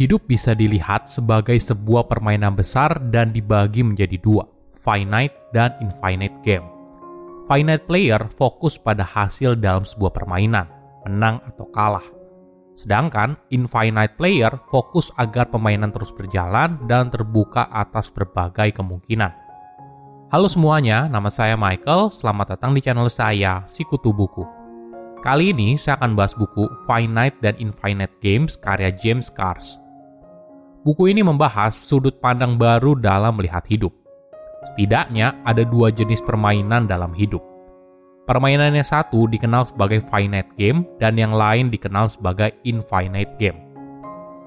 Hidup bisa dilihat sebagai sebuah permainan besar dan dibagi menjadi dua, finite dan infinite game. Finite player fokus pada hasil dalam sebuah permainan, menang atau kalah. Sedangkan infinite player fokus agar permainan terus berjalan dan terbuka atas berbagai kemungkinan. Halo semuanya, nama saya Michael. Selamat datang di channel saya, Sikutu Buku. Kali ini saya akan bahas buku Finite dan Infinite Games karya James Cars. Buku ini membahas sudut pandang baru dalam melihat hidup. Setidaknya ada dua jenis permainan dalam hidup. Permainan yang satu dikenal sebagai finite game dan yang lain dikenal sebagai infinite game.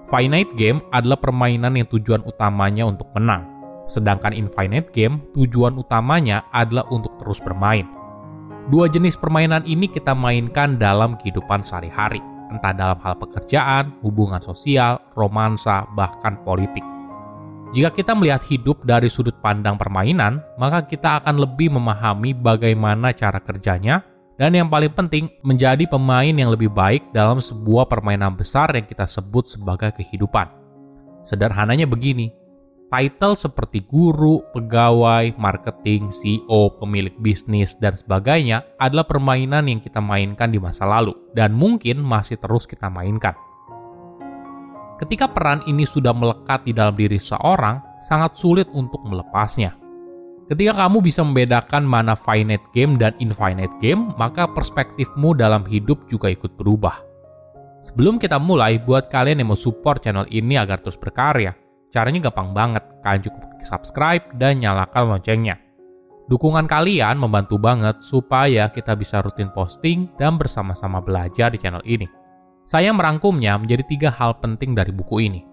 Finite game adalah permainan yang tujuan utamanya untuk menang, sedangkan infinite game tujuan utamanya adalah untuk terus bermain. Dua jenis permainan ini kita mainkan dalam kehidupan sehari-hari entah dalam hal pekerjaan, hubungan sosial, romansa, bahkan politik. Jika kita melihat hidup dari sudut pandang permainan, maka kita akan lebih memahami bagaimana cara kerjanya, dan yang paling penting, menjadi pemain yang lebih baik dalam sebuah permainan besar yang kita sebut sebagai kehidupan. Sederhananya begini, title seperti guru, pegawai, marketing, CEO, pemilik bisnis, dan sebagainya adalah permainan yang kita mainkan di masa lalu dan mungkin masih terus kita mainkan. Ketika peran ini sudah melekat di dalam diri seorang, sangat sulit untuk melepasnya. Ketika kamu bisa membedakan mana finite game dan infinite game, maka perspektifmu dalam hidup juga ikut berubah. Sebelum kita mulai, buat kalian yang mau support channel ini agar terus berkarya, Caranya gampang banget, kalian cukup klik subscribe dan nyalakan loncengnya. Dukungan kalian membantu banget supaya kita bisa rutin posting dan bersama-sama belajar di channel ini. Saya merangkumnya menjadi tiga hal penting dari buku ini.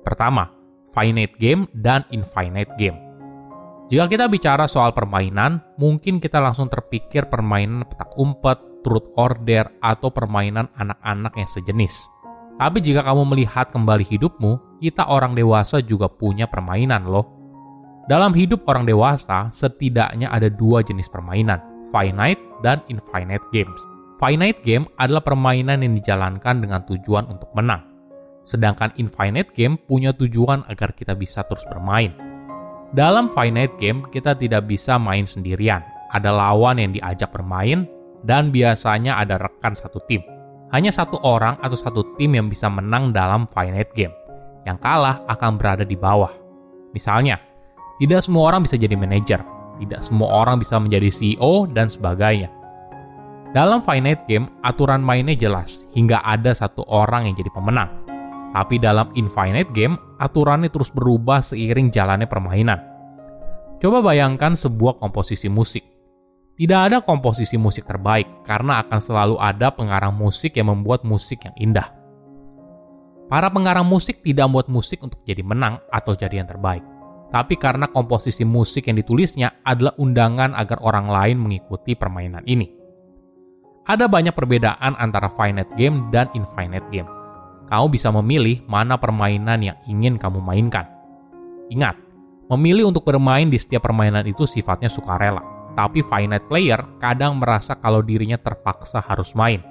Pertama, finite game dan infinite game. Jika kita bicara soal permainan, mungkin kita langsung terpikir permainan petak umpet, truth order, atau permainan anak-anak yang sejenis. Tapi jika kamu melihat kembali hidupmu, kita orang dewasa juga punya permainan loh. Dalam hidup orang dewasa, setidaknya ada dua jenis permainan, finite dan infinite games. Finite game adalah permainan yang dijalankan dengan tujuan untuk menang. Sedangkan infinite game punya tujuan agar kita bisa terus bermain. Dalam finite game, kita tidak bisa main sendirian. Ada lawan yang diajak bermain, dan biasanya ada rekan satu tim hanya satu orang atau satu tim yang bisa menang dalam finite game. Yang kalah akan berada di bawah. Misalnya, tidak semua orang bisa jadi manajer, tidak semua orang bisa menjadi CEO, dan sebagainya. Dalam finite game, aturan mainnya jelas, hingga ada satu orang yang jadi pemenang. Tapi dalam infinite game, aturannya terus berubah seiring jalannya permainan. Coba bayangkan sebuah komposisi musik. Tidak ada komposisi musik terbaik karena akan selalu ada pengarang musik yang membuat musik yang indah. Para pengarang musik tidak membuat musik untuk jadi menang atau jadi yang terbaik, tapi karena komposisi musik yang ditulisnya adalah undangan agar orang lain mengikuti permainan ini. Ada banyak perbedaan antara finite game dan infinite game. Kamu bisa memilih mana permainan yang ingin kamu mainkan. Ingat, memilih untuk bermain di setiap permainan itu sifatnya sukarela tapi finite player kadang merasa kalau dirinya terpaksa harus main.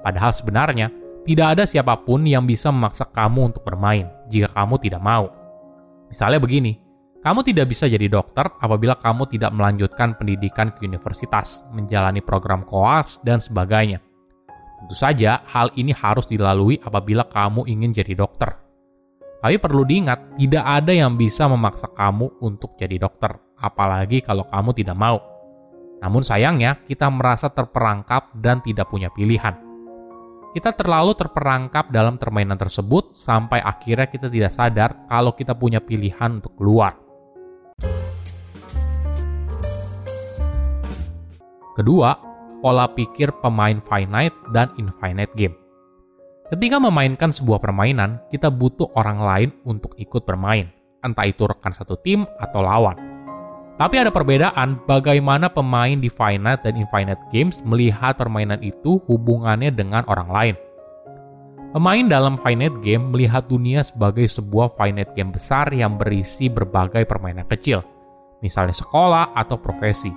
Padahal sebenarnya, tidak ada siapa pun yang bisa memaksa kamu untuk bermain jika kamu tidak mau. Misalnya begini, kamu tidak bisa jadi dokter apabila kamu tidak melanjutkan pendidikan ke universitas, menjalani program koas, dan sebagainya. Tentu saja, hal ini harus dilalui apabila kamu ingin jadi dokter. Tapi perlu diingat, tidak ada yang bisa memaksa kamu untuk jadi dokter, apalagi kalau kamu tidak mau. Namun sayangnya, kita merasa terperangkap dan tidak punya pilihan. Kita terlalu terperangkap dalam permainan tersebut sampai akhirnya kita tidak sadar kalau kita punya pilihan untuk keluar. Kedua, pola pikir pemain finite dan infinite game. Ketika memainkan sebuah permainan, kita butuh orang lain untuk ikut bermain, entah itu rekan satu tim atau lawan. Tapi ada perbedaan bagaimana pemain di finite dan infinite games melihat permainan itu hubungannya dengan orang lain. Pemain dalam finite game melihat dunia sebagai sebuah finite game besar yang berisi berbagai permainan kecil, misalnya sekolah atau profesi,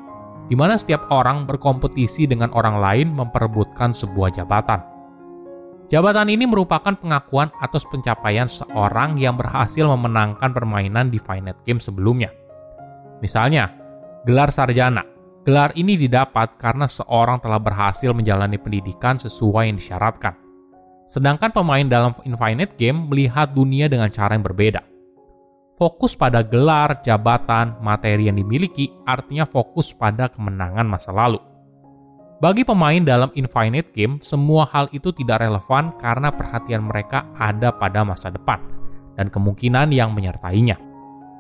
di mana setiap orang berkompetisi dengan orang lain memperebutkan sebuah jabatan. Jabatan ini merupakan pengakuan atas pencapaian seorang yang berhasil memenangkan permainan di Finite Game sebelumnya. Misalnya, gelar sarjana. Gelar ini didapat karena seorang telah berhasil menjalani pendidikan sesuai yang disyaratkan. Sedangkan pemain dalam Infinite Game melihat dunia dengan cara yang berbeda. Fokus pada gelar, jabatan, materi yang dimiliki artinya fokus pada kemenangan masa lalu bagi pemain dalam Infinite Game, semua hal itu tidak relevan karena perhatian mereka ada pada masa depan dan kemungkinan yang menyertainya.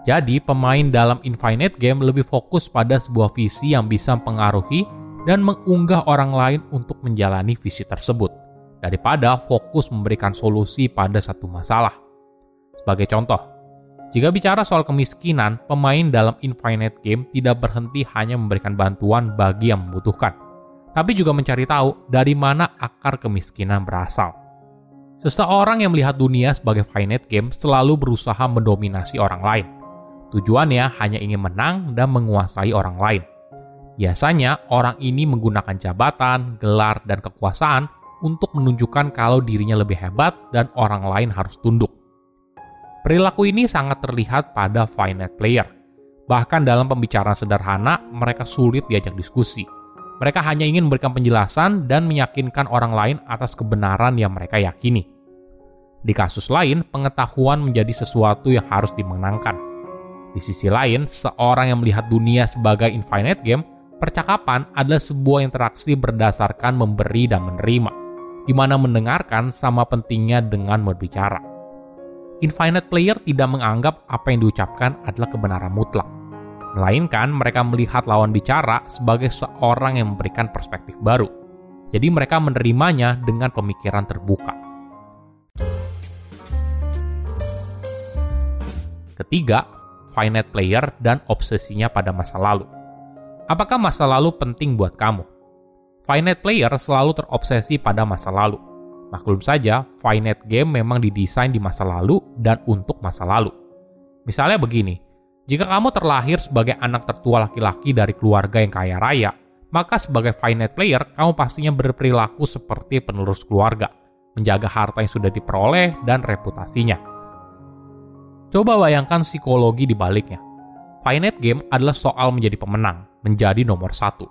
Jadi, pemain dalam Infinite Game lebih fokus pada sebuah visi yang bisa mempengaruhi dan mengunggah orang lain untuk menjalani visi tersebut, daripada fokus memberikan solusi pada satu masalah. Sebagai contoh, jika bicara soal kemiskinan, pemain dalam Infinite Game tidak berhenti hanya memberikan bantuan bagi yang membutuhkan, tapi juga mencari tahu dari mana akar kemiskinan berasal. Seseorang yang melihat dunia sebagai finite game selalu berusaha mendominasi orang lain. Tujuannya hanya ingin menang dan menguasai orang lain. Biasanya, orang ini menggunakan jabatan, gelar, dan kekuasaan untuk menunjukkan kalau dirinya lebih hebat dan orang lain harus tunduk. Perilaku ini sangat terlihat pada finite player. Bahkan dalam pembicaraan sederhana, mereka sulit diajak diskusi mereka hanya ingin memberikan penjelasan dan meyakinkan orang lain atas kebenaran yang mereka yakini. Di kasus lain, pengetahuan menjadi sesuatu yang harus dimenangkan. Di sisi lain, seorang yang melihat dunia sebagai infinite game, percakapan adalah sebuah interaksi berdasarkan memberi dan menerima, di mana mendengarkan sama pentingnya dengan berbicara. Infinite player tidak menganggap apa yang diucapkan adalah kebenaran mutlak Melainkan mereka melihat lawan bicara sebagai seorang yang memberikan perspektif baru. Jadi mereka menerimanya dengan pemikiran terbuka. Ketiga, finite player dan obsesinya pada masa lalu. Apakah masa lalu penting buat kamu? Finite player selalu terobsesi pada masa lalu. Maklum saja, finite game memang didesain di masa lalu dan untuk masa lalu. Misalnya begini, jika kamu terlahir sebagai anak tertua laki-laki dari keluarga yang kaya raya, maka sebagai finite player, kamu pastinya berperilaku seperti penerus keluarga, menjaga harta yang sudah diperoleh dan reputasinya. Coba bayangkan psikologi di baliknya. Finite game adalah soal menjadi pemenang, menjadi nomor satu.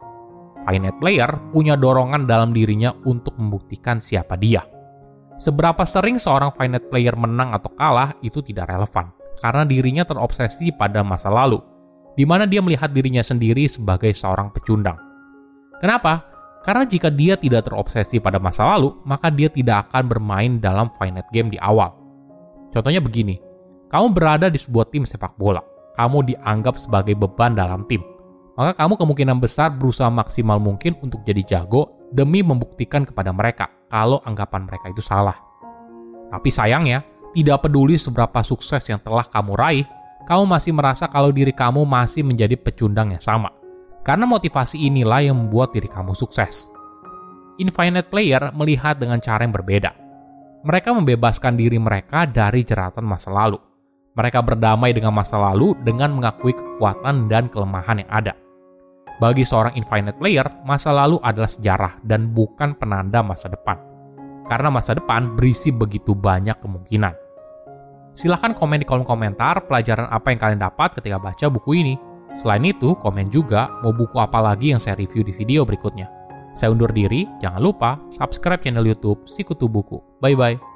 Finite player punya dorongan dalam dirinya untuk membuktikan siapa dia. Seberapa sering seorang finite player menang atau kalah itu tidak relevan karena dirinya terobsesi pada masa lalu, di mana dia melihat dirinya sendiri sebagai seorang pecundang. Kenapa? Karena jika dia tidak terobsesi pada masa lalu, maka dia tidak akan bermain dalam finite game di awal. Contohnya begini, kamu berada di sebuah tim sepak bola, kamu dianggap sebagai beban dalam tim, maka kamu kemungkinan besar berusaha maksimal mungkin untuk jadi jago demi membuktikan kepada mereka kalau anggapan mereka itu salah. Tapi sayangnya, tidak peduli seberapa sukses yang telah kamu raih, kamu masih merasa kalau diri kamu masih menjadi pecundang yang sama. Karena motivasi inilah yang membuat diri kamu sukses. Infinite Player melihat dengan cara yang berbeda. Mereka membebaskan diri mereka dari jeratan masa lalu. Mereka berdamai dengan masa lalu dengan mengakui kekuatan dan kelemahan yang ada. Bagi seorang Infinite Player, masa lalu adalah sejarah dan bukan penanda masa depan. Karena masa depan berisi begitu banyak kemungkinan. Silahkan komen di kolom komentar pelajaran apa yang kalian dapat ketika baca buku ini. Selain itu, komen juga mau buku apa lagi yang saya review di video berikutnya. Saya undur diri, jangan lupa subscribe channel YouTube Sikutu Buku. Bye-bye.